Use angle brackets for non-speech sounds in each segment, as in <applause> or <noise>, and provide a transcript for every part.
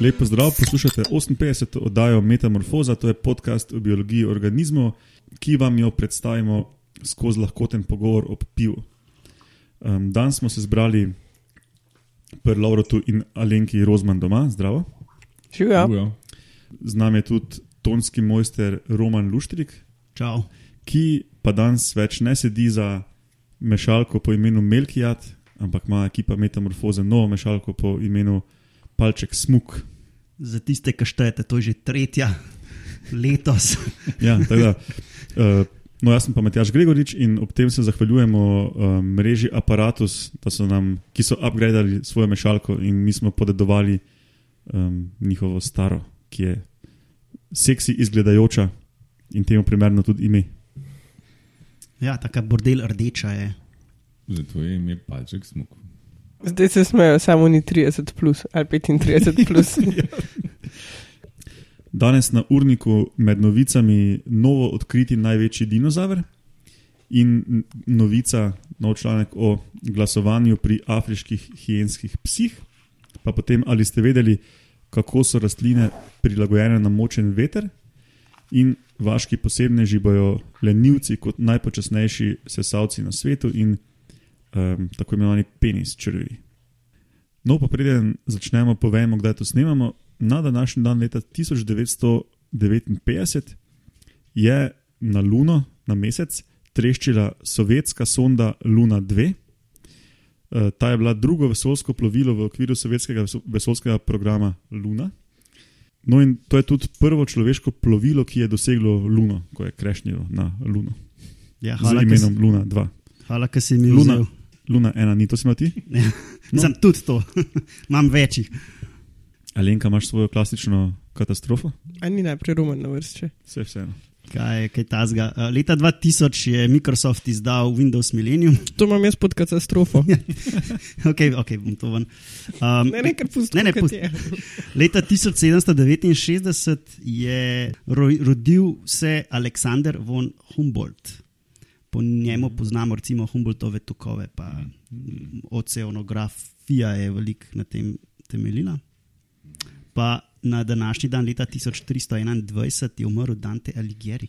Lepo zdrav, poslušate 58. oddajo Metamorfoza, to je podcast o biologiji organizmov, ki vam jo predstavimo skozi lahkoten pogovor ob pivu. Um, danes smo se zbrali pri Laurotu in Alenki Rozman doma, zdravo. Živijo. Z nami je tudi tonski mojster Roman Luštrik, Čau. ki pa danes več ne sedi za mešalko po imenu Melkijat, ampak ima ekipa Metamorfoze novo mešalko po imenu Palček Smuk. Za tiste, ki štejete, to je že tretja letos. <laughs> Ja, da, uh, no, jaz sem pa Matjaš Gregorič in ob tem se zahvaljujemo uh, mreži Apparatus, so nam, ki so upgradili svojo mešalko in mi smo podedovali um, njihovo staro, ki je seksi izgledajoča in temu primerno tudi ime. Ja, taka bordel rdeča je. Zato je ime palček smok. Zdaj se smejo samo ni 30 plus ali 35 <laughs> plus. Danes na urniku med novicami novo odkriti največji dinozaver in novica, nov članek o glasovanju pri afriških hijenskih psih. Pa potem, ali ste vedeli, kako so rastline prilagojene na močen veter, in vaški posebneži bojo lenivci kot najpočasnejši sesalci na svetu in um, tako imenovani penis črvi. No, pa preden začnemo, povemo, kdaj to snemamo. Na današnji dan, leta 1959, je na Luno, na mesec, treščila sovjetska sonda Luna 2. Uh, ta je bila drugo vesoljsko plovilo v okviru sovjetskega vesoljskega programa Luna. No, in to je tudi prvo človeško plovilo, ki je doseglo Luno, ko je krešnilo na Luno. Ja, Z hvala, imenom ki, Luna 2. hvala, ki si mi Luna. vzel. Luna 1, ni to si imel ti? Ja. No. Sem tudi to, <laughs> imam večjih. Alenka, imaš svojo klasično katastrofo? A ni najprej roman na vrsti. Vse vseeno. Kaj, kaj tazga. Leta 2000 je Microsoft izdal Windows Millennium. <laughs> To imam jaz pod katastrofo. <laughs> ok, ok, bom to ven. Um, Ne, ne, kar pusti. Ne, ne, pusti. Leta 1769 je ro rodil se Aleksandr von Humboldt. Po njemu poznamo recimo Humboldtove tokove, pa mm, oceanografija je veliko na tem temeljila. Pa na današnji dan, leta 1321, je umrl Dante Alighieri.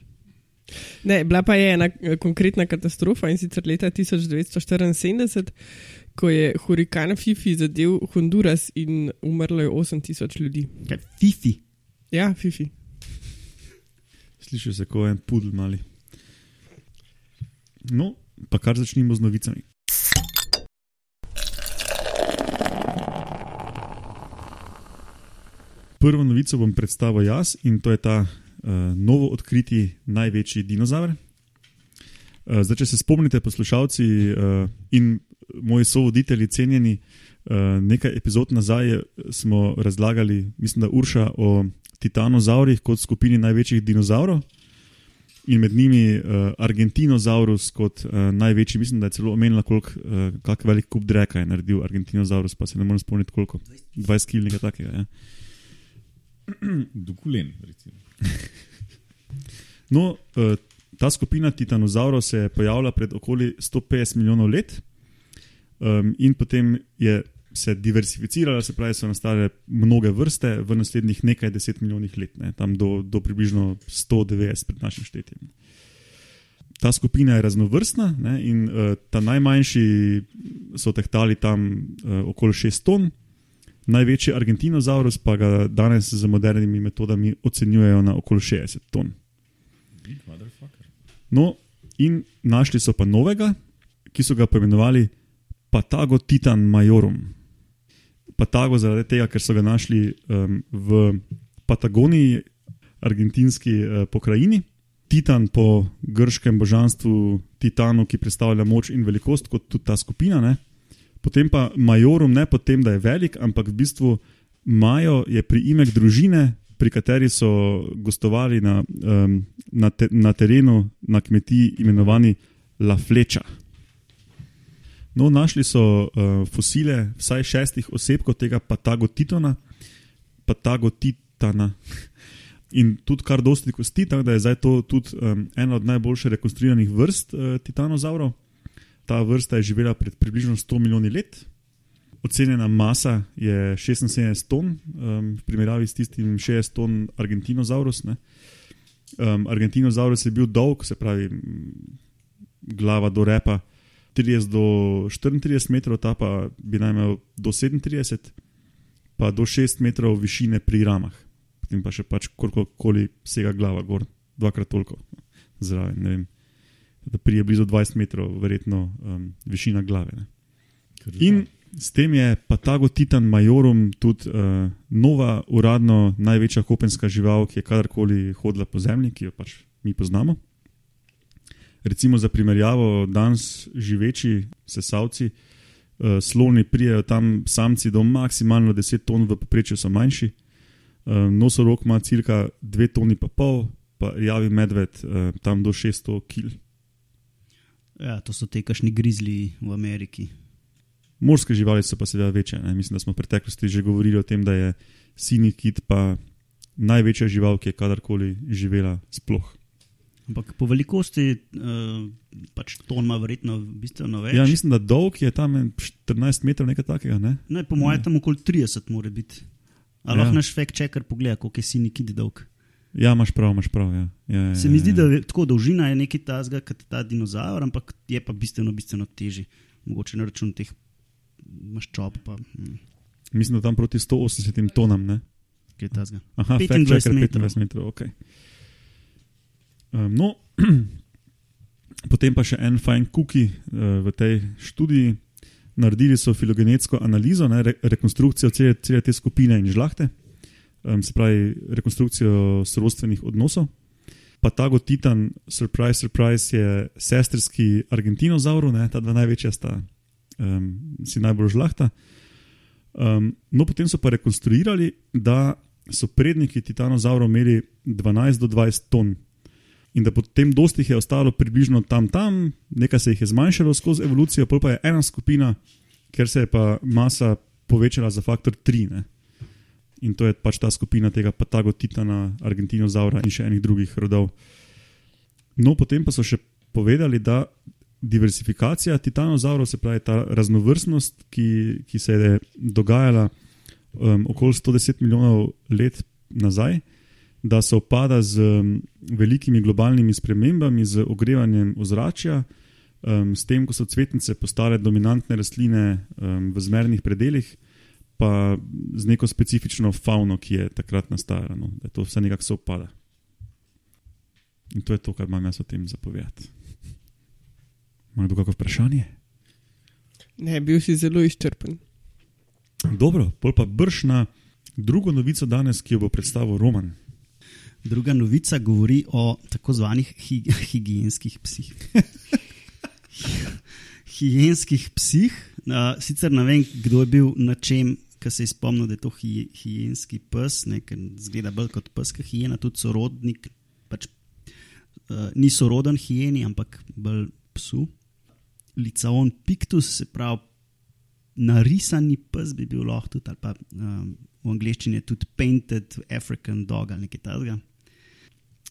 Ne, bila pa je ena eh, konkretna katastrofa in sicer leta 1974, ko je hurikan Fifi zadev Honduras in umrlo je 8000 ljudi. Kaj, Fifi. Ja, Fifi. Sliši se kot en pudel mali. No, pa kar začnimo z novicami. Prvo novico bom predstavil jaz in to je ta uh, novo odkriti največji dinozaver. Uh, zdaj, če se spomnite, poslušalci uh, in moji sovoditelji, cenjeni, uh, nekaj epizod nazaj smo razlagali, mislim, da Urša o titanozaurih kot skupini največjih dinozavrov in med njimi uh, Argentinozaurus kot uh, največji, mislim, da je celo omenila, koliko uh, kak velik kup dreka je naredil Argentinozaurus, pa se ne morem spomniti koliko. 20 kg nekaj takega. Ja. <clears throat> Dokulen, recimo. <clears throat> No, uh, ta skupina titanozaurov se je pojavila pred okoli 150 milijonov let um, in potem je se diversificirala, se pravi, so nastale mnoge vrste v naslednjih nekaj deset milijonih let, ne, tam do, do približno 190 pred našim štetjem. Ta skupina je raznovrstna ne, in uh, ta najmanjši so tehtali tam uh, okoli 6 ton, največji Argentinozaurus pa ga danes z modernimi metodami ocenjujejo na okoli 60 ton. No, in našli so pa novega, ki so ga poimenovali Patago Titan Majorum. Patago zaradi tega, ker so ga našli um, v Patagoniji, argentinski uh, pokrajini. Titan po grškem božanstvu Titanu, ki predstavlja moč in velikost, kot tudi ta skupina. Ne? Potem pa Majorum, ne potem, da je velik, ampak v bistvu Majo je priimek družine, pri kateri so gostovali na, um, na, te, na terenu, na kmetiji, imenovani La Fleča. No, našli so uh, fosile vsaj šestih osebkov tega Patagotitona, Patagotitana. In tudi kar dosti kosti, tako da je zdaj to tudi um, ena od najboljše rekonstruiranih vrst uh, titanozaurov. Ta vrsta je živela pred približno 100 milijoni let. ocenjena masa je 76 ton, um, v primerjavi s tistim 60 ton Argentinozaurus. Um, Argentinozaurus je bil dolg, se pravi, glava do repa 30 do 34 metrov, ta pa bi naj imel do 37, pa do 6 metrov višine pri ramah. Potem pa še pač kolikoli sega glava gor, dvakrat toliko zraven. Da prije blizu 20 metrov, verjetno um, višina glave. Ne. In s tem je Patago Titan Majorum tudi uh, nova, uradno največja kopenska žival, ki je kadarkoli hodila po zemlji, ki jo pač mi poznamo. Recimo za primerjavo, danes živeči sesalci, uh, sloni prijajo tam samci do maksimalno 10 ton, v povprečju so manjši, uh, nosorok ima cirka 2 toni pa pol, pa javi medved uh, tam do 600 kg. Ja, to so te kašni grizli v Ameriki. Morske živali so pa seveda večje. Ne? Mislim, da smo v preteklosti že govorili o tem, da je sini kit pa največja žival, ki je kadarkoli živela sploh. Ampak po velikosti, uh, pač ton ima verjetno bistveno več. Ja, mislim, da dolg je tam en 14 metrov, nekaj takega. Ne? ne, po mojem, tam okoli 30 mora biti. Ali Ja. lahko naš fact checker pogleda, koliko je sini kid dolg. Ja, imaš prav, imaš prav. Ja. Ja, ja, Se mi zdi, ja, da ja. je tako dolžina je nekaj tazga, kot ta dinozaur, ampak je pa bistveno, bistveno težji. Mogoče na račun teh maščob, pa hm, Mislim, da tam proti 180 tonam. Ne? kaj je tazga. Aha, 25 fact checker, metrov. 25 metrov. Okay. Um, no, <clears throat> potem pa še en fajn kuki uh, v tej študiji. Naredili so filogenetsko analizo, ne, re, rekonstrukcijo cele, cele te skupine in žlahte, um, se pravi, rekonstrukcijo sorodstvenih odnosov. Patago Titan, surprise, surprise, je sestrski Argentinozaur, ne, ta dva največja sta um, si najbolj žlahta. Um, no, potem so pa rekonstruirali, da so predniki titanozaurov imeli 12 do 20 ton. In da potem dosti jih je ostalo približno tam, tam, nekaj se jih je zmanjšalo skozi evolucijo, pa je ena skupina, ker se je pa masa povečala za faktor 3. Ne? In to je pač ta skupina tega Patago Titana, Argentinozaura in še enih drugih rodov. No, potem pa so še povedali, da diversifikacija titanozaurov, se pravi ta raznovrstnost, ki, ki se je dogajala um, okoli 110 milijonov let nazaj, da se opada z um, velikimi globalnimi spremembami, z ogrevanjem ozračja, um, s tem, ko so cvetnice postale dominantne rastline um, v zmernih predeljih, pa z neko specifično fauno, ki je takrat nastajala, no, da to vse nekako se opada. In to je to, kar imam jaz o tem zapovedati. Ima kdo kakšno vprašanje? Ne, bil si zelo izčrpen. Dobro, pol pa brž na drugo novico danes, ki jo bo predstavil Roman. Druga novica govori o tako zvanih hi higijenskih psih. <laughs> higijenskih psih. Uh, sicer ne vem, kdo je bil na čem, ki se je spomnil, da je to hi higijenski pes, ne, ker zgleda bolj kot pes, ki hijena, tudi sorodnik. Pač, uh, ni soroden hijeni, ampak bolj psu. Licaon pictus, se pravi, narisani pes bi bil lahko tudi, ali pa um, v angleščini je tudi painted African dog ali nekaj takega.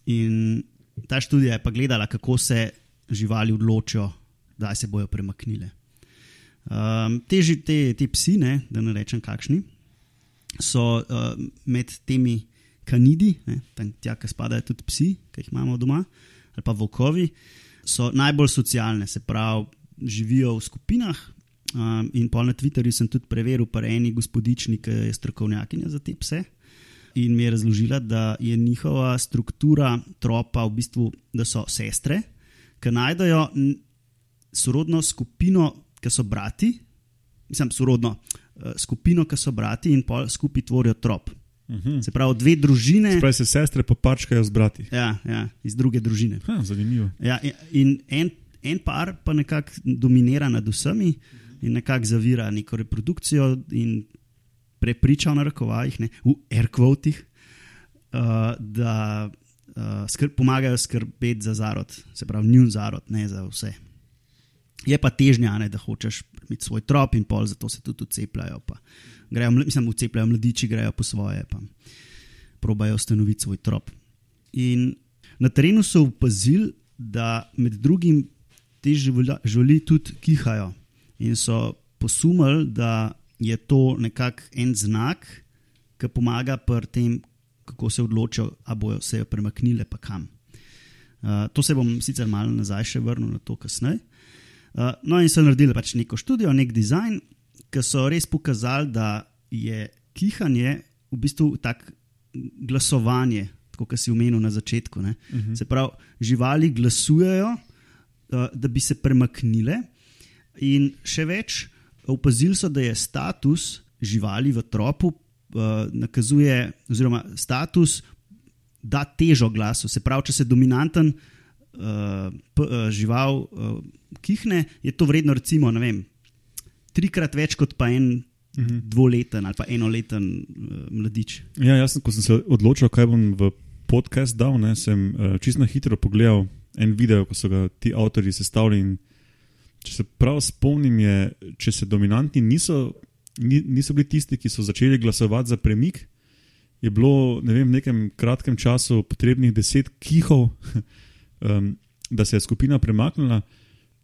In ta študija je pa gledala, kako se živali odločijo, da se bojo premaknile. Um, te, te, te psi, ne, da ne rečem kakšni, so uh, med temi kanidi, ne, tam tja, ki spadajo tudi psi, ki jih imamo doma, ali pa volkovi, so najbolj socialne, se pravi, živijo v skupinah. Um, in pol na Twitterju sem tudi preveril, pa eni gospodični, ki je strokovnjakinja za te pse. In mi je razložila, da je njihova struktura tropa v bistvu, da so sestre, ki najdejo sorodno skupino, ki so brati, mislim, sorodno eh, skupino, ki so brati in pol skupaj tvorijo trop. Mhm. Se pravi, dve družine. Pravi se sestre popačkajo z brati. Ja, ja, iz druge družine. Ha, zanimivo. Ja, in en, en par pa nekako dominira nad vsemi in nekako zavira neko reprodukcijo in prepriča v narekovajih, ne, v airquotih, uh, da uh, skrb, pomagajo skrbeti za zarod, se pravi, njun zarod, ne za vse. Je pa težnja, ne, da hočeš imeti svoj trop in pol, zato se tudi cepljajo. Grejo, mislim, cepljajo mladiči, grejo po svoje, pa probajo ustanoviti svoj trop. In na terenu so opazili, da med drugim te živali tudi kihajo in so posumili, da je to nekako en znak, ki pomaga pri tem, kako se odločijo, ali bojo se premaknile, pa kam. Uh, to se bom sicer malo nazaj še vrnil na to kasneje. Uh, no, in so naredili pač neko študijo, nek dizajn, ki so res pokazali, da je kihanje v bistvu tako glasovanje, kot si omenil na začetku. Uh -huh. Se pravi, živali glasujejo, uh, da bi se premaknile, in še več, opazili so, da je status živali v tropu uh, nakazuje, oziroma status da težo glasu. Se pravi, če se dominanten uh, p, uh, žival uh, kihne, je to vredno, recimo, vem, trikrat več kot pa en. Mhm. Dvoleten ali pa enoleten uh, mladič. Ja, jaz, sem, ko sem se odločil, kaj bom v podcast dal, ne, sem uh, čisto hitro pogledal en video, ko so ga ti avtori sestavili. Če se prav spomnim, je, če se dominantni niso, ni, niso bili tisti, ki so začeli glasovati za premik, je bilo vem, v nekem kratkem času potrebnih deset kihov, <laughs> um, da se je skupina premaknila.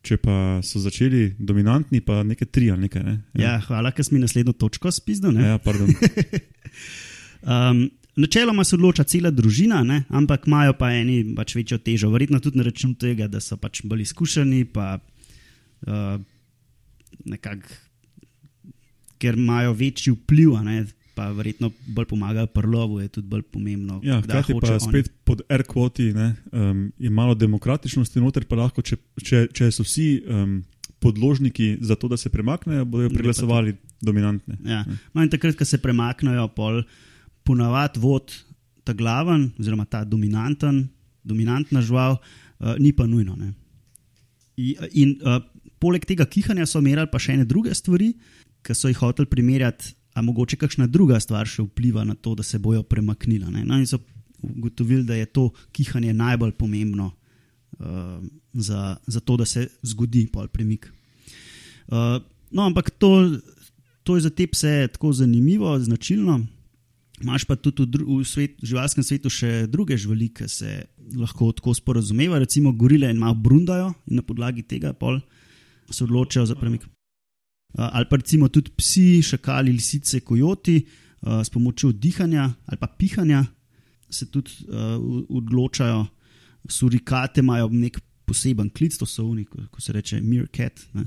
Če pa so začeli dominantni, pa nekaj tri ali nekaj. Ne? Ja. Ja, hvala, ker si mi naslednjo točko spizdel. Ja, <laughs> um, načeloma se odloča cela družina, ne? ampak imajo pa eni pač večjo težo. Verjetno tudi na račun tega, da so pač bolj izkušeni, pa uh, nekako, ker imajo večji vpliv. Pa verjetno bolj pomagajo prlovu, je tudi bolj pomembno. Ja, hkrati pa spet oni. pod R-kvoti um, je malo demokratičnosti noter, pa lahko, če, če, če so vsi um, podložniki za to, da se premaknejo, bodo preglasovali dominantne. Ja. No, in takrat, ko se premaknejo, pol ponavadi vod ta glaven, oziroma ta dominanten, dominantna žival, uh, ni pa nujno. Ne. In, in uh, poleg tega kihanja so merali pa še ene druge stvari, ki so jih hoteli primerjati a mogoče kakšna druga stvar še vpliva na to, da se bojo premaknila. No, in so ugotovili, da je to kihanje najbolj pomembno uh, za, za to, da se zgodi pol premik. Uh, no, ampak to, to je za te pse tako zanimivo, značilno. Máš pa tudi v, v svet, živalskem svetu še druge živali, ki se lahko tako sporazumevajo, recimo gorile in malo brundajo in na podlagi tega se odločajo za premik. Eh, ali pa recimo tudi psi, šakali, lisice, kojoti, uh, s pomočjo dihanja ali pa pihanja se tudi uh, odločajo. Surikate imajo nek poseben klic, to so oni, ko, ko se reče meerkat. Ne.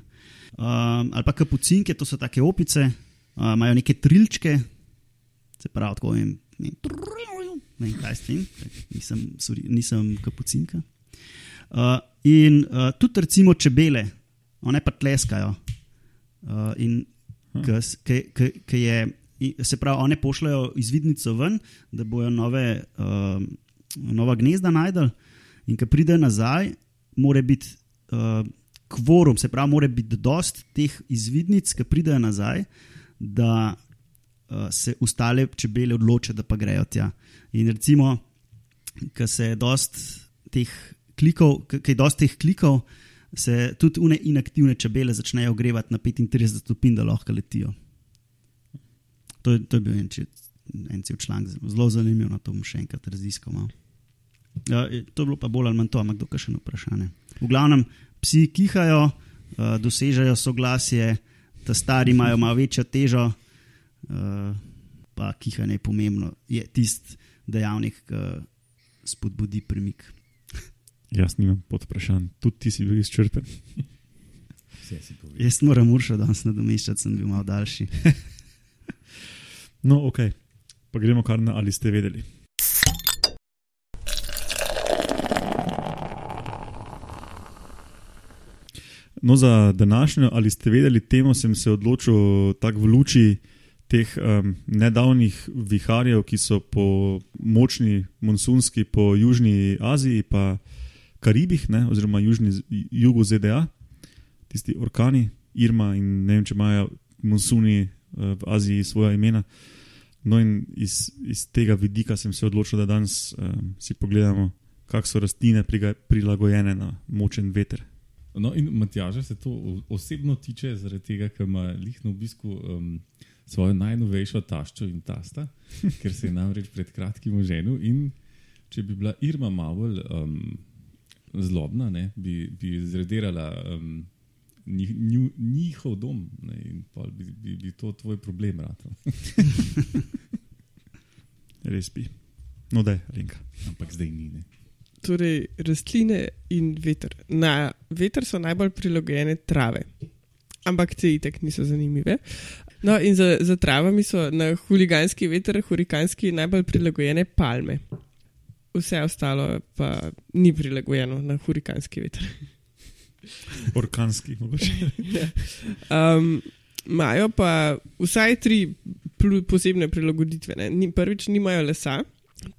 Um, ali pa kapucinke, to so take opice, uh, imajo neke trilčke, se pravi, tako jim. Ne vem, kaj s tem, nisem, nisem kapucinka. Uh, in uh, tudi, recimo, čebele, one pa tleskajo. Uh, in ki je, se pravi, one pošljajo izvidnico ven, da bojo nove, uh, nova gnezda najdel, in ki pride nazaj, mora biti uh, kvorum, se pravi, mora biti dost teh izvidnic, ki pridejo nazaj, da uh, se ostale čebele odločijo, da pa grejo tja. In recimo, ki se je dost teh klikov, ki je dost teh klikov se tudi une inaktivne čebele začnejo ogrevati na 35 stopinj, da lahko letijo. To je, to je bil en, en cel članek, zelo zanimiv, na to bom še enkrat raziskal. No. Ja, to je bilo pa bolj ali manj to, ampak dokaj še eno vprašanje. V glavnem, psi kihajo, uh, dosežejo soglasje, ta stari imajo malo večjo težo, uh, pa kihanje je pomembno, je tisti dejavnik, ki spodbudi premik. Jaz nimam pod vprašanjem, tudi ti si bil izčrpen. Jaz moram uršati, da sem nadomeščal, sem bil malo daljši. no, ok, pa gremo kar na ali ste vedeli. No, za današnjo ali ste vedeli temo, sem se odločil tako v luči teh um, nedavnih viharjev, ki so po močni monsunski po Južni Aziji, pa Karibih, ne, oziroma južni, jugu ZDA, tisti orkani, Irma in ne vem, če imajo monsuni uh, v Aziji svoje imena. No, in iz, iz tega vidika sem se odločil, da danes um, si pogledamo, kako so rastline prilagojene na močen veter. No, in Matjaža se to osebno tiče, zaradi tega, ker ima lihno obisku um, svojo najnovejšo taščo in tasta, <laughs> ker se je namreč pred kratkim oženil. In če bi bila Irma malo um, zlobna, ne, bi, bi zredirala um, njih, nju- njihov dom ne, in bi, bi, bi to tvoj problem. Ratal. <laughs> Res bi. No, da je, Linka. Ampak zdaj ni. Ne. Torej, rastline in veter. Na veter so najbolj prilagojene trave, ampak te itek niso zanimive. No, in za, za travami so na huliganski veter, hurikanski najbolj prilagojene palme. Vse ostalo pa ni prilagojeno na hurikanski veter. Orkanski, mogoče. <laughs> Um, Imajo pa vsaj tri posebne prilagoditve. Ne. Prvič, nimajo lesa.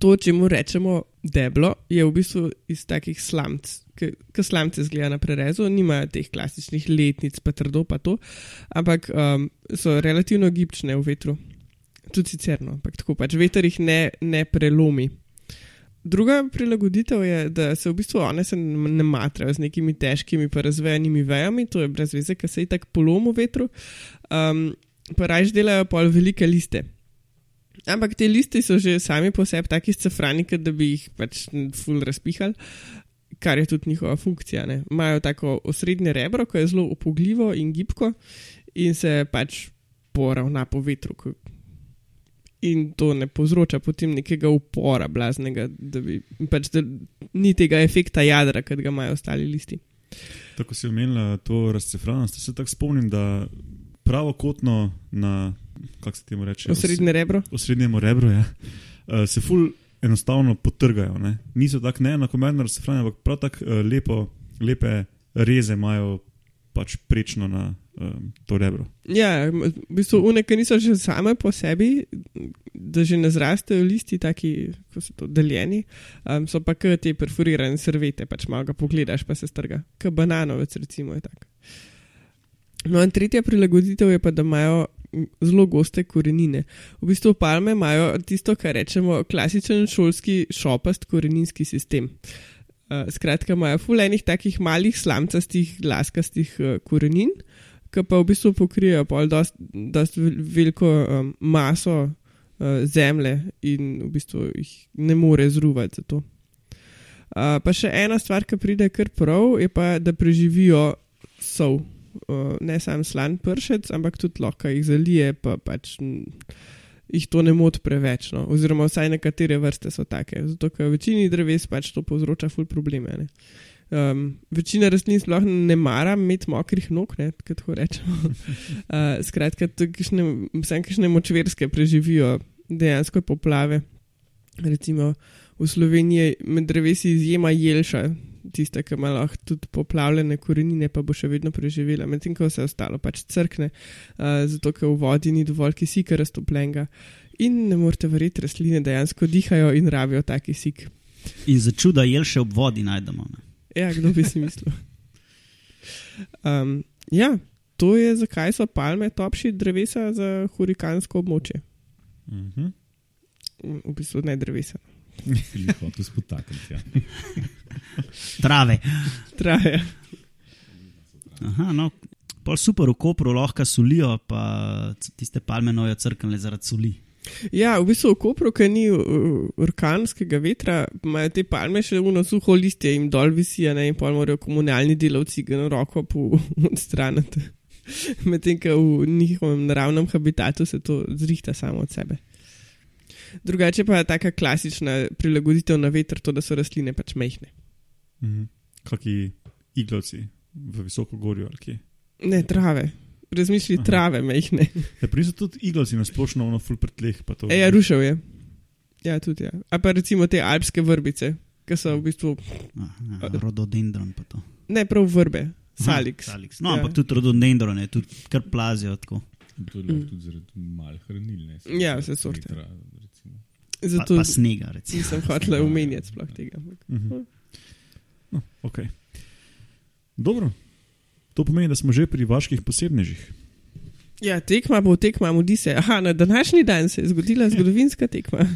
To, če mu rečemo deblo, je v bistvu iz takih slamc, ki slamce zgleda na prerezu, nimajo teh klasičnih letnic, pa trdo pa to, ampak um, so relativno gibčne v vetru. Tudi sicer, no, ampak tako pač veter jih ne, ne prelomi. Druga prilagoditev je, da se v bistvu one se ne matrajo z nekimi težkimi, pa razvejanimi vejami, to je brez veze, ker se jih tako polomu vetru, um, pa raje delajo pol velike liste. Ampak te listi so že sami po sebi taki scefrani, kot da bi jih pač ful razpihali, kar je tudi njihova funkcija. Imajo tako osrednje rebro, ki je zelo upogljivo in gibko in se pač poravna po vetru. In to ne povzroča potem nekega upora blaznega, da bi pač da ni tega efekta jadra, kot ga imajo ostali listi. Tako si omenila to razcefranost. Se tako spomnim, da pravokotno na, kako se temu reče, Osrednje rebro. osrednjemu rebru, ja, eh, se ful enostavno potrgajo. Ne? Niso tako neenakomerno razcefrane, ampak prav tako eh, lepo, lepe reze imajo pač prečno na um, to rebro. Ja, v bistvu une, ki niso že same po sebi, da že ne zrastejo listi, taki, ko so to deljeni, um, so pa kot te perforirane servete, pač malo ga pogledaš, pa se strga. Kot bananovec, recimo, je tak. No, in tretja prilagoditev je pa, da imajo zelo goste korenine. V bistvu palme imajo tisto, kar rečemo klasičen šolski šopast koreninski sistem. Uh, skratka, imajo fulejnih takih malih slamcastih, laskastih uh, korenin, ki pa v bistvu pokrijejo pol dost, dost vel- veliko um, maso uh, zemlje in v bistvu jih ne more zruvati za to. Uh, pa še ena stvar, ki pride kar prav, je pa, da preživijo sol. Uh, ne samo slan pršec, ampak tudi lahko jih zalije, pa pač jih to ne moti preveč. No? Oziroma, vsaj nekatere vrste so take. Zato, ker večini dreves pač to povzroča ful probleme. Ne? Um, večina rastlin sploh ne mara imeti mokrih nog, ne, tako rečemo. uh, <laughs> skratka, vsem, kišne močverske preživijo dejansko poplave. Recimo v Sloveniji med drevesi izjema jelša, tiste, ki ima lahko tudi poplavljene korenine, pa bo še vedno preživela, medtem ko vse ostalo pač crkne, uh, zato ker v vodi ni dovolj kisika raztopljenega. In ne morete verjeti, rastline dejansko dihajo in rabijo ta kisik. In za čuda jel še ob vodi najdemo. Ne? Ja, kdo bi si mislil? Um, ja, to je zakaj so palme topši drevesa za hurikansko območje. Uh -huh. V bistvu ne drevesa. Filip, tu spotakniti. Ja. <laughs> Trave. Traje. Aha, no, pol super v Kopru lahko solijo, pa tiste palme nojo crknile zaradi soli. Ja, v bistvu v Kopru, ker ni uh, orkanskega vetra, imajo te palme še uno suho listje in dol visijo, ne, in pol morajo komunalni delavci ga na roko <laughs> odstraniti. Medtem, ko v njihovem naravnem habitatu se to zrihta samo od sebe. Drugače pa je taka klasična prilagoditev na veter, to, da so rastline pač mehne. -huh. Kaki iglavci v visoko gorju ali kje. Ne trave, razmišlji Aha. trave mehne. Ja, pri so tudi iglavci na splošno ono full pretleh. pa to- E, ja, rušil je. Ja, tudi ja. A pa recimo te alpske vrbice, ki so v bistvu Aha, rododendron pa to. ne prav vrbe, salix. Aha, salix. No, Ja. ampak tudi rododendron je, tudi kar plazijo tako. To je lahko tudi zaradi malih hranil. ne, Mm. Ja, vse sorte. vetra, recimo. Pa, Zato pa snega, recimo. nisem <laughs> hotel omenjati sploh tega. Uh -huh. no, okay. Dobro. To pomeni, da smo že pri vaških posebnežih. Ja, tekma bo tekma, mudi se. Aha, na današnji dan se je zgodila zgodovinska tekma. <laughs>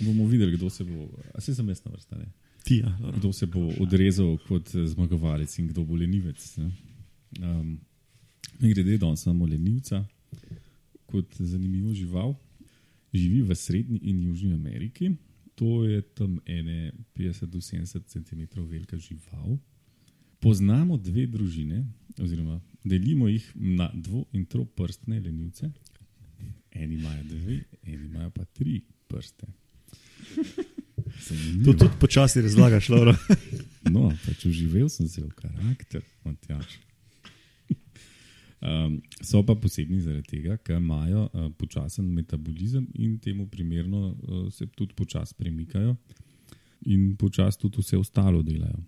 Bomo videli, kdo se bo, a se sem jaz na vrsta, ne? Ti, ja, dobro. kdo se bo odrezal kot eh, zmagovalec in kdo bo lenivec. ne. Um, Grede, da imamo lenivca kot zanimivo žival. Živi v Srednji in Južni Ameriki to je tam ene 50 do 70 cm velika žival. Poznamo dve družine, oziroma delimo jih na dvo- in troprstne lenivce. Eni imajo dve, eni imajo pa tri prste. <laughs> To Zanimivo. tudi počasi razlagaš, Laura. No, pač uživel sem se v karakter, Matjaš. Um, so pa posebni zaradi tega, ker imajo uh, počasen metabolizem in temu primerno uh, se tudi počasi premikajo in počasi tudi vse ostalo delajo.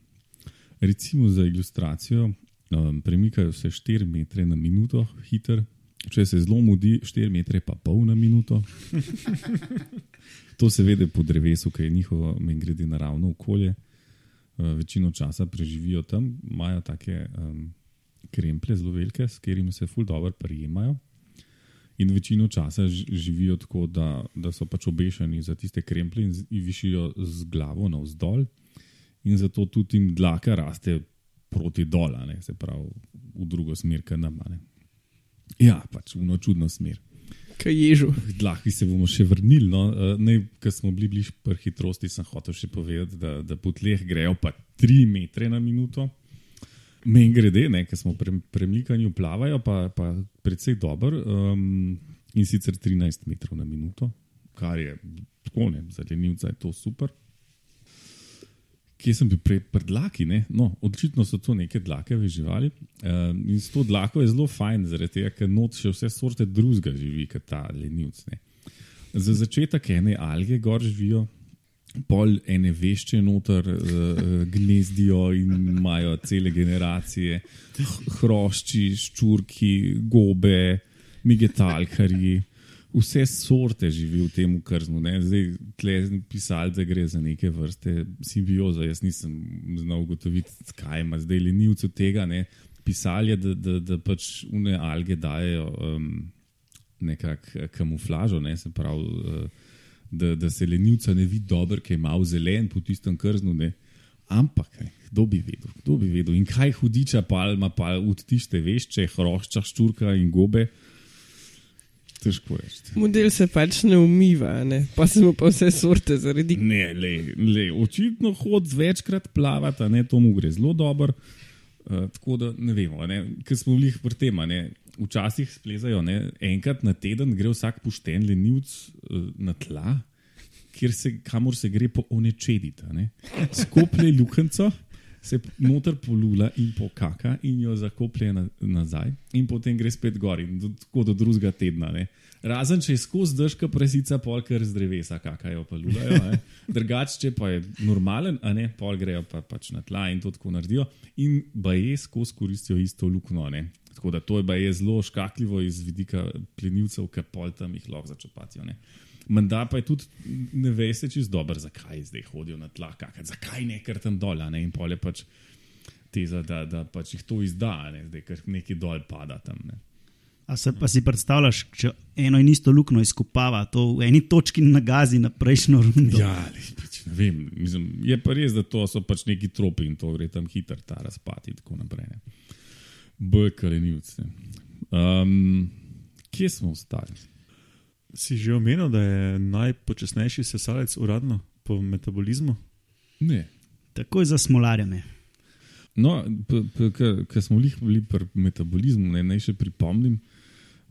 Recimo za ilustracijo, um, premikajo se 4 metre na minuto, hiter, če se zelo mudi, 4 metre pa pol na minuto. <laughs> To se vede po drevesu, ki je njihovo, meni grede naravno okolje. Uh, večino časa preživijo tam, imajo take um, kremple zelo velike, s katerimi se ful dobro prijemajo. In večino časa živijo tako, da, da so pač obešeni za tiste kremple in, z- in višijo z glavo navzdol, in zato tudi jim dlaka raste proti dol, ne, se pravi v drugo smer, kot nam. ne. Ja, pač v eno čudno smer. Kaj ježu. Lahko se bomo še vrnili. No. Ker smo bili bliž pri hitrosti, sem hotel še povedati, da, da po tleh grejo pa 3 metre na minuto. Meni grede, ker smo pri premikanju plavajo, pa, pa predvsej dobro um, in sicer 13 metrov na minuto, kar je tako ne, za lenivca je to super. Kje sem bil prej, pri dlaki? Ne? No, očitno so to neke dlakeve živali. Um, in s to dlako je zelo fajn, zaradi tega, ker not še vse sorte drugega živi, kot ta lenivc. Ne? Za začetek ene alge gor živijo, pol ene vešče noter uh, gnezdijo in imajo cele generacije, hrošči, ščurki, gobe, migetalkarji. Vse sorte živi v tem krznu. Ne? Zdaj, tle pisali, da gre za neke vrste simbioze. Jaz nisem znal ugotoviti, kaj ima zdaj lenivcev tega. Ne? Pisali je, da, da, da pač une alge dajo um, nekakšno kamuflažo, ne? se pravi, uh, da, da se lenivca ne vidi dobro, ker je malo zelen po tistem krznu. Ne? Ampak, kaj, kdo bi vedel, kdo bi vedel. In kaj hudiča palma, pa od tiste vešče, hrošča, ščurka in gobe. Težko reči. Model se pač ne umiva, ne? pa se mu pa vse sorte zaradi. Ne, le, le, očitno hod večkrat plavati, a ne, to mu gre zelo dobro. Uh, tako da ne vemo, ker smo bili pri tem. Včasih splezajo, ne, enkrat na teden gre vsak pošten lenivc uh, na tla, kjer se, kamor se gre po onečediti. a ne. Skoplje ljukenco, se noter polula in pokaka, in jo zakoplje na, nazaj, in potem gre spet gor, in do, tako do drugega tedna. Ne. Razen če je skozi držka presica, polkar z drevesa, kakajo pa ne. Drugače, če pa je normalen, a ne, pol grejo pa pač na tla in to tako naredijo. In baje skozi koristijo isto luknjo. ne. Tako da to je baje zelo škakljivo iz vidika plenilcev, ki pol tam jih lahko začopatijo. ne. Menda pa je tudi ne veste čist dobro, zakaj zdaj hodijo na tla, kakrat, zakaj ne kar tam dol. Ne? In pol je pač teza, da, da pač jih to izda, ne? zdaj ker neki dol pada tam. Ne? A se pa si predstavljaš, če eno in isto luknjo izkopava, to v eni točki nagazi na prejšnjo rundo. Ja, ali, pač, ne vem. Mislim, je pa res, da to so pač neki tropi in to gre tam hitro, ta razpad in tako naprej. ne. Bolj kalenivce. Um, kje smo ostali? Si že omenil, da je najpočasnejši sesalec uradno po metabolizmu? Ne. Takoj za smolarjem. je. No, ker smo jih bili pri metabolizmu, ne, naj še pripomnim,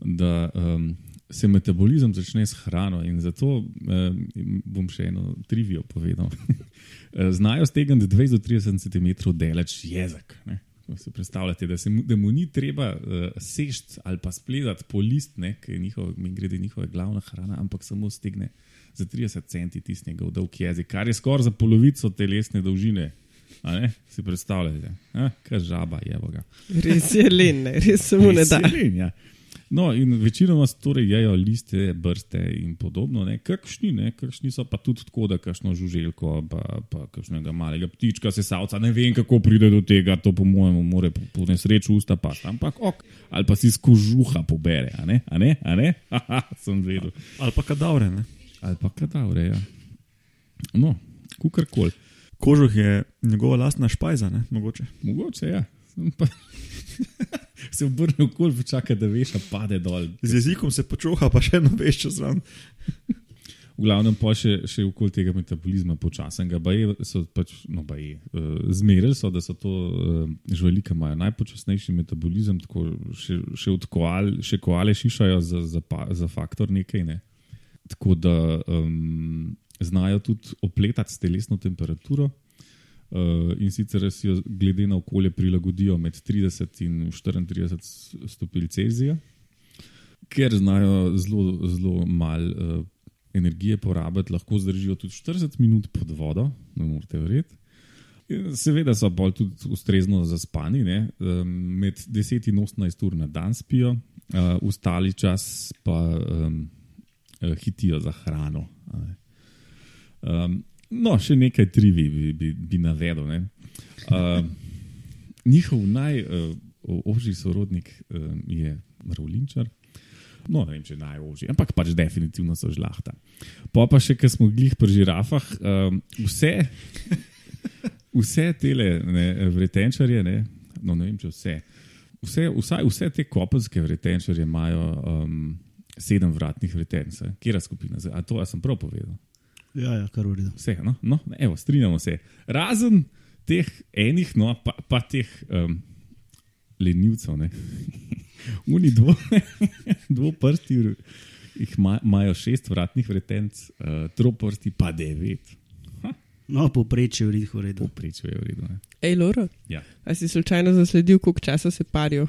da um, se metabolizem začne s hrano in zato um, bom še eno trivijo povedal. <laughs> Znajo stegniti 20 do 30 cm daleč jezik. Ne. Ko Si predstavljate, da, se, da mu ni treba uh, sežti ali pa spletati po list, ne, ki je njihov, grede njihova glavna hrana, ampak samo stegne za 30 cm tisti njegov dolg jezik, kar je skoraj za polovico telesne dolžine. Si predstavljate, eh, kaj žaba je voga. Res je len, ne? res se mu ne da. Veselin, ja. No, in večinoma torej jejo liste, brste in podobno, ne. kakšni, ne, kakšni so pa tudi tako, da kakšno žuželko, pa, pa kakšnega malega ptička, sesalca, ne vem, kako pride do tega, to po mojem, more po, po nesreču usta pa, ampak ok, ali pa si z kožuha pobere, a ne, a ne, a ne, haha, <laughs> sem vedel. Ali pa kadavre. Ne? Ali pa kadavre, ja. No, kukorkoli. Kožuh je njegova lastna špajza, ne? mogoče. Mogoče, ja. <laughs> Se obrne okoli, čaka, da veš, pade dol. Z jezikom se počoha, pa še eno veš čez ran. V glavnem pa še, še okoli tega metabolizma počasnega. Baje so pač, no, baje, uh, zmerili so, da so to uh, živali, ki imajo najpočasnejši metabolizem, tako še, še od koal, še koale šišajo za, za, pa, za faktor nekaj. Ne. Tako da um, znajo tudi opletati s telesno temperaturo. Uh, in sicer si jo glede na okolje prilagodijo med 30 in 34 stopinj Celzija, ker znajo zelo, zelo malo uh, energije porabiti, lahko zdržijo tudi 40 minut pod vodo, ne morete verjeti. Seveda so bolj tudi ustrezno zaspani, ne? med 10 in 18 ur na dan spijo, ostali čas pa um, hitijo za hrano. Um, no, še nekaj trivi bi, bi, bi navedel. Um, njihov najožji uh, sorodnik um, je Mravlinčar. No, ne vem, če najožji, ampak pač definitivno so žlahta. Pa pa še, ker smo glih pri žirafah, um, vse, vse tele vretenčarje, ne, no ne vem, če vse, vse, vsaj vse te kopenske vretenčarje imajo um, sedem vratnih vretenc. Kjer je skupina? A to a sem prav povedal? Ja, ja kar ureda. Vse, no, no evo, strinjamo se. Razen teh enih, no, pa, pa teh um, lenivcev. Uni <laughs> dvo, <laughs> dvo prsti, jih imajo šest vratnih vretenc, uh, troprsti pa devet. No, povprečje je v redu. Povprečje je v redu. Ne. Ej, Loro. Ja. A si slučajno zasledil, koliko časa se parijo?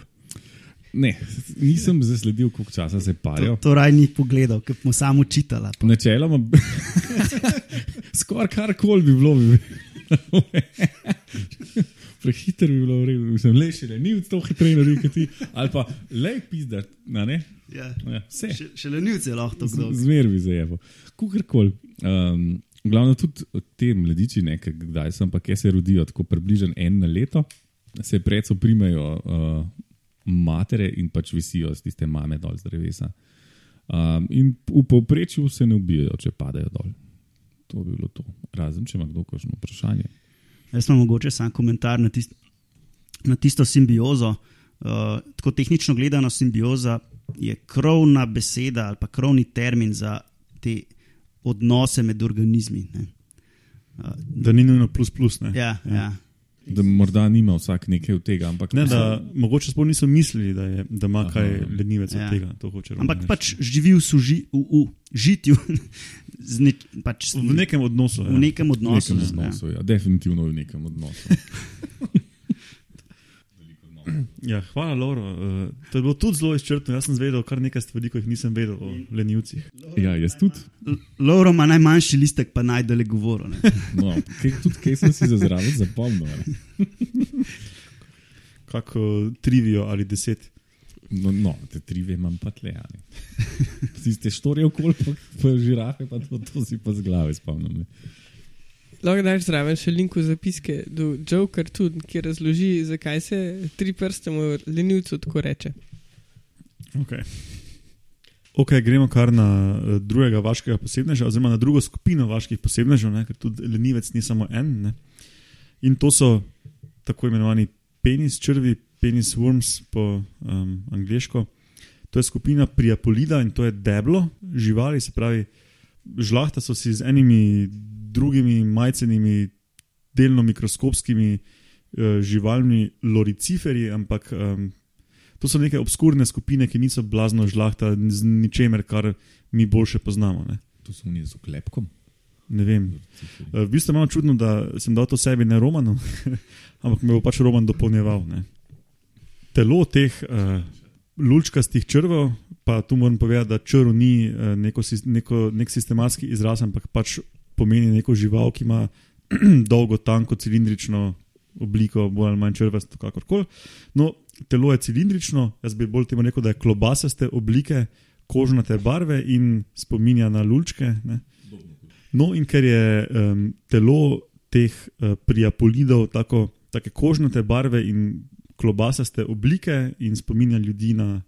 Ne, nisem zasledil, koliko časa se parijo. To, to raj ni pogledal, ker smo samo čitali. Načeloma, <laughs> skoraj karkoli bi bilo. Bi prehiter bi bilo, mislim, le še ne, ni v to hitreje narediti, ali pa le pizdati. Ja. Ja, še, še le nivce lahko to zgodi. Zmer bi zajeval. Kukorkoli. Um, glavno tudi te mladiči, nekaj, kdaj sem pa, kje se rodijo, tako približno en na leto, se predso primejo uh, matere in pač visijo z tiste mame dol z drevesa. Um, in v povprečju se ne ubijajo, če padajo dol. To bi bilo to. Razen, če ima kdo kakšno vprašanje. Jaz imam mogoče samo komentar na, tist, na tisto simbiozo. Uh, tako tehnično gledano, simbioza je krovna beseda ali pa krovni termin za te odnose med organizmi. Uh, da ni nujno plus plus. Ja, ja. Ja. Da morda nima vsak nekaj od tega. Ampak ne, da, mogoče sploh niso mislili, da, je, da ima Aha, kaj lenivec ja. od tega. Ampak pač živi v, suži, v, v žitju. <laughs> Ne, pač v nekem odnosu. V ja. nekem odnosu, nekem odnosu ja. Ja. Definitivno v nekem odnosu. <laughs> <clears throat> Ja, hvala, Loro. Uh, to je bilo tudi zelo izčrpno. Jaz sem zvedel kar nekaj stvari, ki jih nisem vedel o lenivcih. Ja, jaz tudi. Loro ima najmanjši listek, pa najdele govoro. <laughs> No, kaj, tudi kaj sem si za zraven zapomnil. <laughs> Kako trivijo ali deset. No, no te trive imam pa tle. Tiste štorije okoli, pa, pa žirafe, pa to, to si pa z glave spomnim. Lahko daš zraven še link v zapiske do Joker, tudi, ki razloži, zakaj se tri prste mu lenivcu tako reče. Ok. Ok, gremo kar na uh, drugega vaškega posebneža, oziroma na drugo skupino vaških posebnežev, ne, ker tudi lenivec ni samo en. Ne. In to so tako imenovani penis črvi, penis worms po um, angliško. To je skupina Priapolida in to je deblo živali, se pravi, žlahta so si z enimi drugimi majcenimi, delno mikroskopskimi uh, živalmi, loriciferji, ampak um, to so neke obskurne skupine, ki niso blazno žlahta z ničemer, kar mi boljše poznamo. Ne. To so oni z oklepkom. Ne vem. Uh, v bistvu je malo čudno, da sem dal to sebi, ne romano, <laughs> ampak me bo pač roman dopolnjeval. Ne. Telo teh uh, lučkastih črvov, pa tu moram povedati, da črv ni uh, neko, neko, nek sistematski izraz, ampak pač pomeni neko žival, ki ima <clears throat> dolgo, tanko, cilindrično obliko, bolj ali manj črvasto, kakorkoli. No, telo je cilindrično, jaz bi bolj temu rekel, da je klobasaste oblike, kožnate barve in spominja na lučke. Ne. No, in ker je um, telo teh uh, priapolidov tako, tako kožnate barve in klobasaste oblike in spominja ljudi na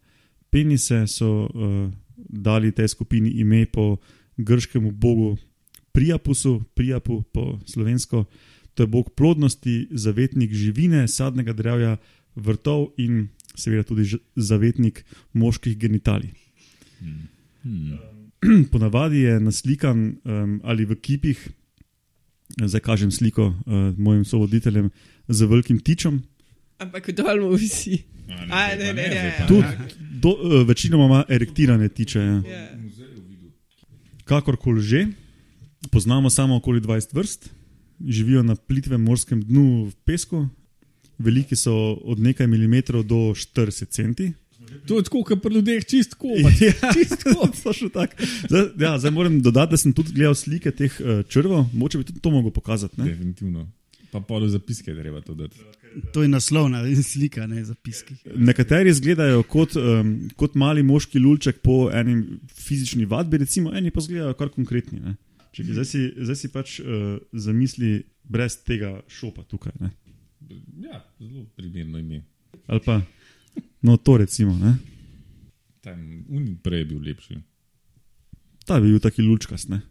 penise, so uh, dali tej skupini ime po grškemu bogu Prijapusu, Prijapu po slovensko, to je bog plodnosti, zavetnik živine, sadnega drevja, vrtov in seveda tudi zavetnik moških genitalij. Hmm. Hmm. ponavadi je naslikan um, ali v kipih, zdaj kažem sliko uh, mojim sovoditeljem z velikim tičem. Ampak dol mu visi. A, ne, ne, ne. Tudi do, uh, večinoma ima erektirane tiče. Ja. Ja. Kakorkoli že, poznamo samo okoli 20 vrst, živijo na plitvem morskem dnu v pesku, veliki so od nekaj milimetrov do 40 centi. To je tako, kot pri ljudeh, čistko. <laughs> Ja, točno tako. Zdaj, ja, zdaj moram dodati, da sem tudi gledal slike teh uh, črvov, moče bi tudi to mogel pokazati. Ne? Definitivno. Pa polo zapiske je treba to dati. To je naslovna <laughs> slika, ne zapiski. Nekateri izgledajo kot, um, kot mali moški lulček po eni fizični vadbi, recimo, eni pa izgledajo kar konkretni. ne. Čekaj, zdaj, si, zdaj si pač uh, zamisli brez tega šopa tukaj. Ne? Ja, zelo primerno ime. Ali pa, no, to recimo. Ne? Tam unin prej je bil lepši. Ta bi bil taki lučkast. ne.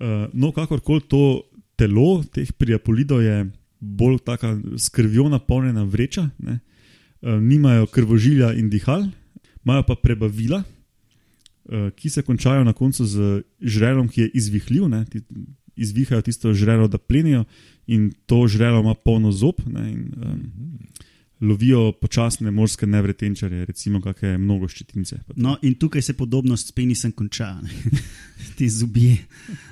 Uh, no, kakorkoli to telo teh priapolidov je bolj taka s krvjo napolnjena vreča, ne. uh, nimajo krvožilja in dihal, imajo pa prebavila, ki se končajo na koncu z žrelom, ki je izvihljiv, ne. Ti, izvihajo tisto žrelo, da plenijo, in to žrelo ima polno zob. Ne, in, um, lovijo počasne morske nevretenčare, recimo kakšne mnogo to. No, in tukaj se podobnost s penisom konča, ne. <laughs> ti zubje.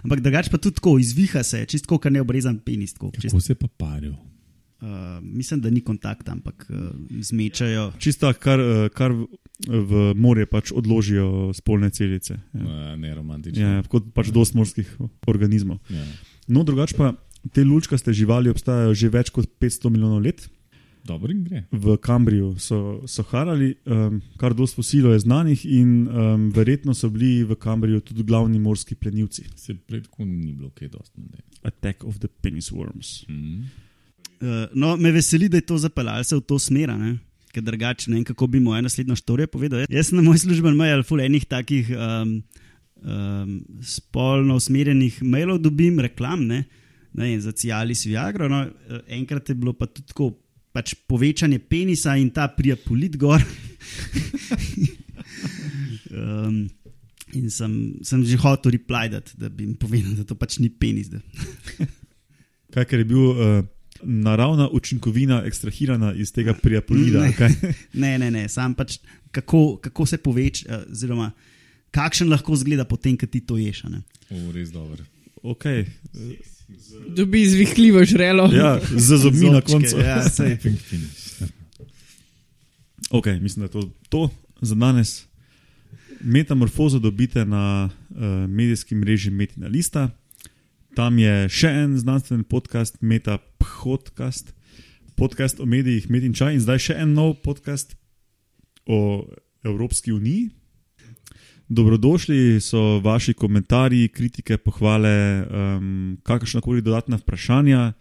Ampak drugače pa tudi tako, izviha se, čistko, kar ne obrezan penis. Tako, čist, Kako se pa parijo? Uh, mislim, da ni kontakta, ampak uh, zmečajo. Čista, kar, eh, kar v- morje pač odložijo spolne celice. Ja. Ja. Ne romantično. Ja, kot pač dost morskih organizmov. Ja. No, drugače pa te lučkaste živali obstajajo že več kot 500 milijonov let. Dobro gre. V Kambriju so, so harali, um, kar dosti fosilov je znanih, in um, verjetno so bili v Kambriju tudi glavni morski plenilci. Se predko ni bilo kaj dosti. Attack of the penis worms. Mm. Uh, no, me veseli, da je to zapeljalo se v to smer, ker drugače ne vem, kako bi moja naslednja štorija povedal. Jaz sem na moj služben mail full enih takih um, um, spolno usmerjenih mailov dobim, reklam, ne, ne vem, za Cialis Viagro. No, eh, enkrat je bilo pa tudi tako. Pač povečanje penisa in ta priapolit gor. <laughs> um, in sem, sem že hotel replajati, da bi jim povedal, da to pač ni penis. <laughs> Kaj, je bil uh, naravna učinkovina ekstrahirana iz tega priapolida. Ne. <laughs> Ne, ne, ne, sam pač kako, kako se poveča, oziroma kakšen lahko zgleda potem, ko ti to ješ. a ne. O, res dobro. Okay. Dobi izvihljivo žrelo. Ja, z zobmi na koncu. Ja. <laughs> Okay, mislim, da je to, to za danes. Metamorfozo dobite na uh, medijskem mreži Metina Lista. Tam je še en znanstven podcast, Meta Podcast, podcast o medijih Metin Čaj in zdaj še en nov podcast o Evropski uniji. Dobrodošli so vaši komentarji, kritike, pohvale, um, kakršnakoli dodatna vprašanja. Uh,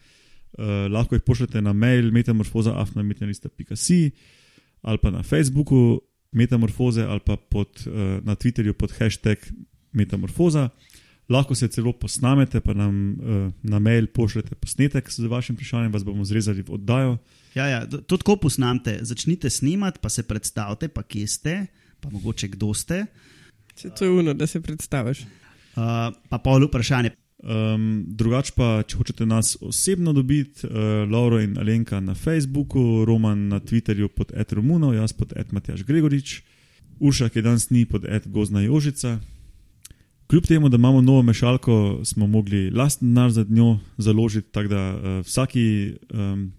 lahko jih pošljete na mail metamorfoza.afnametinalista.si ali pa na Facebooku Metamorfoze ali pa pod, uh, na Twitterju pod hashtag Metamorfoza. Lahko se celo posnamete, pa nam uh, na mail pošljete posnetek z vašim vprašanjem, vas bomo zrezali v oddajo. Ja, ja, to tako posnamete. Začnite snemati, pa se predstavite, pa kje ste, pa mogoče kdo ste. Če to je uno, da se predstaviš. Uh, pa pol vprašanje. Um, drugače pa, če hočete nas osebno dobiti, uh, Lauro in Alenka na Facebooku, Roman na Twitterju pod Ed Romuno, jaz pod Ed Matjaš Gregorič, Urša, ki danes ni pod Ed Gozna Jožica. Kljub temu, da imamo novo mešalko, smo mogli lasten denar za njo založiti, tako da uh, vsaki, um,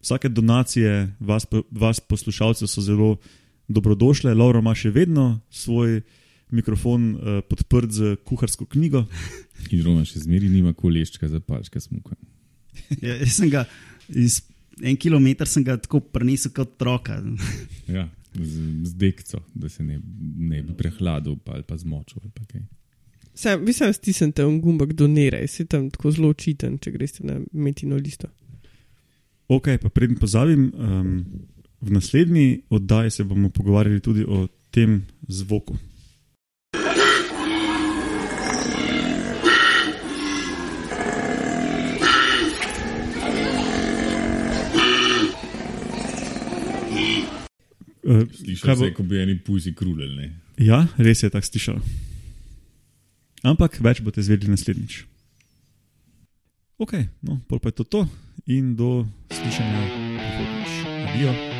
vsake donacije vas, vas poslušalcev so zelo dobrodošle. Lauro ima še vedno svoj mikrofon uh, podprt z kuharsko knjigo. <laughs> In Roman še zmeri nima koleščka za palčka smuka. <laughs> Ja, jaz sem ga iz en kilometr sem ga tako prenesel kot otroka. <laughs> Ja, z, z dekco, da se ne, ne bi prehladil pa, ali pa zmočil. Ali pa kaj. Sam, vi sam stisnete un gumbek doniraj, si tam tako zelo očiten, če greste na metino listo. Ok, pa predem pozabim, um, v naslednji oddaji se bomo pogovarjali tudi o tem zvoku. Uh, Slišal se je, kot bi eni pujsi krulili. Ja, res je tako slišal. Ampak več boste izvedeli naslednjič. Ok, no, pa je to to in do slišanja prihodnjič. Adijo.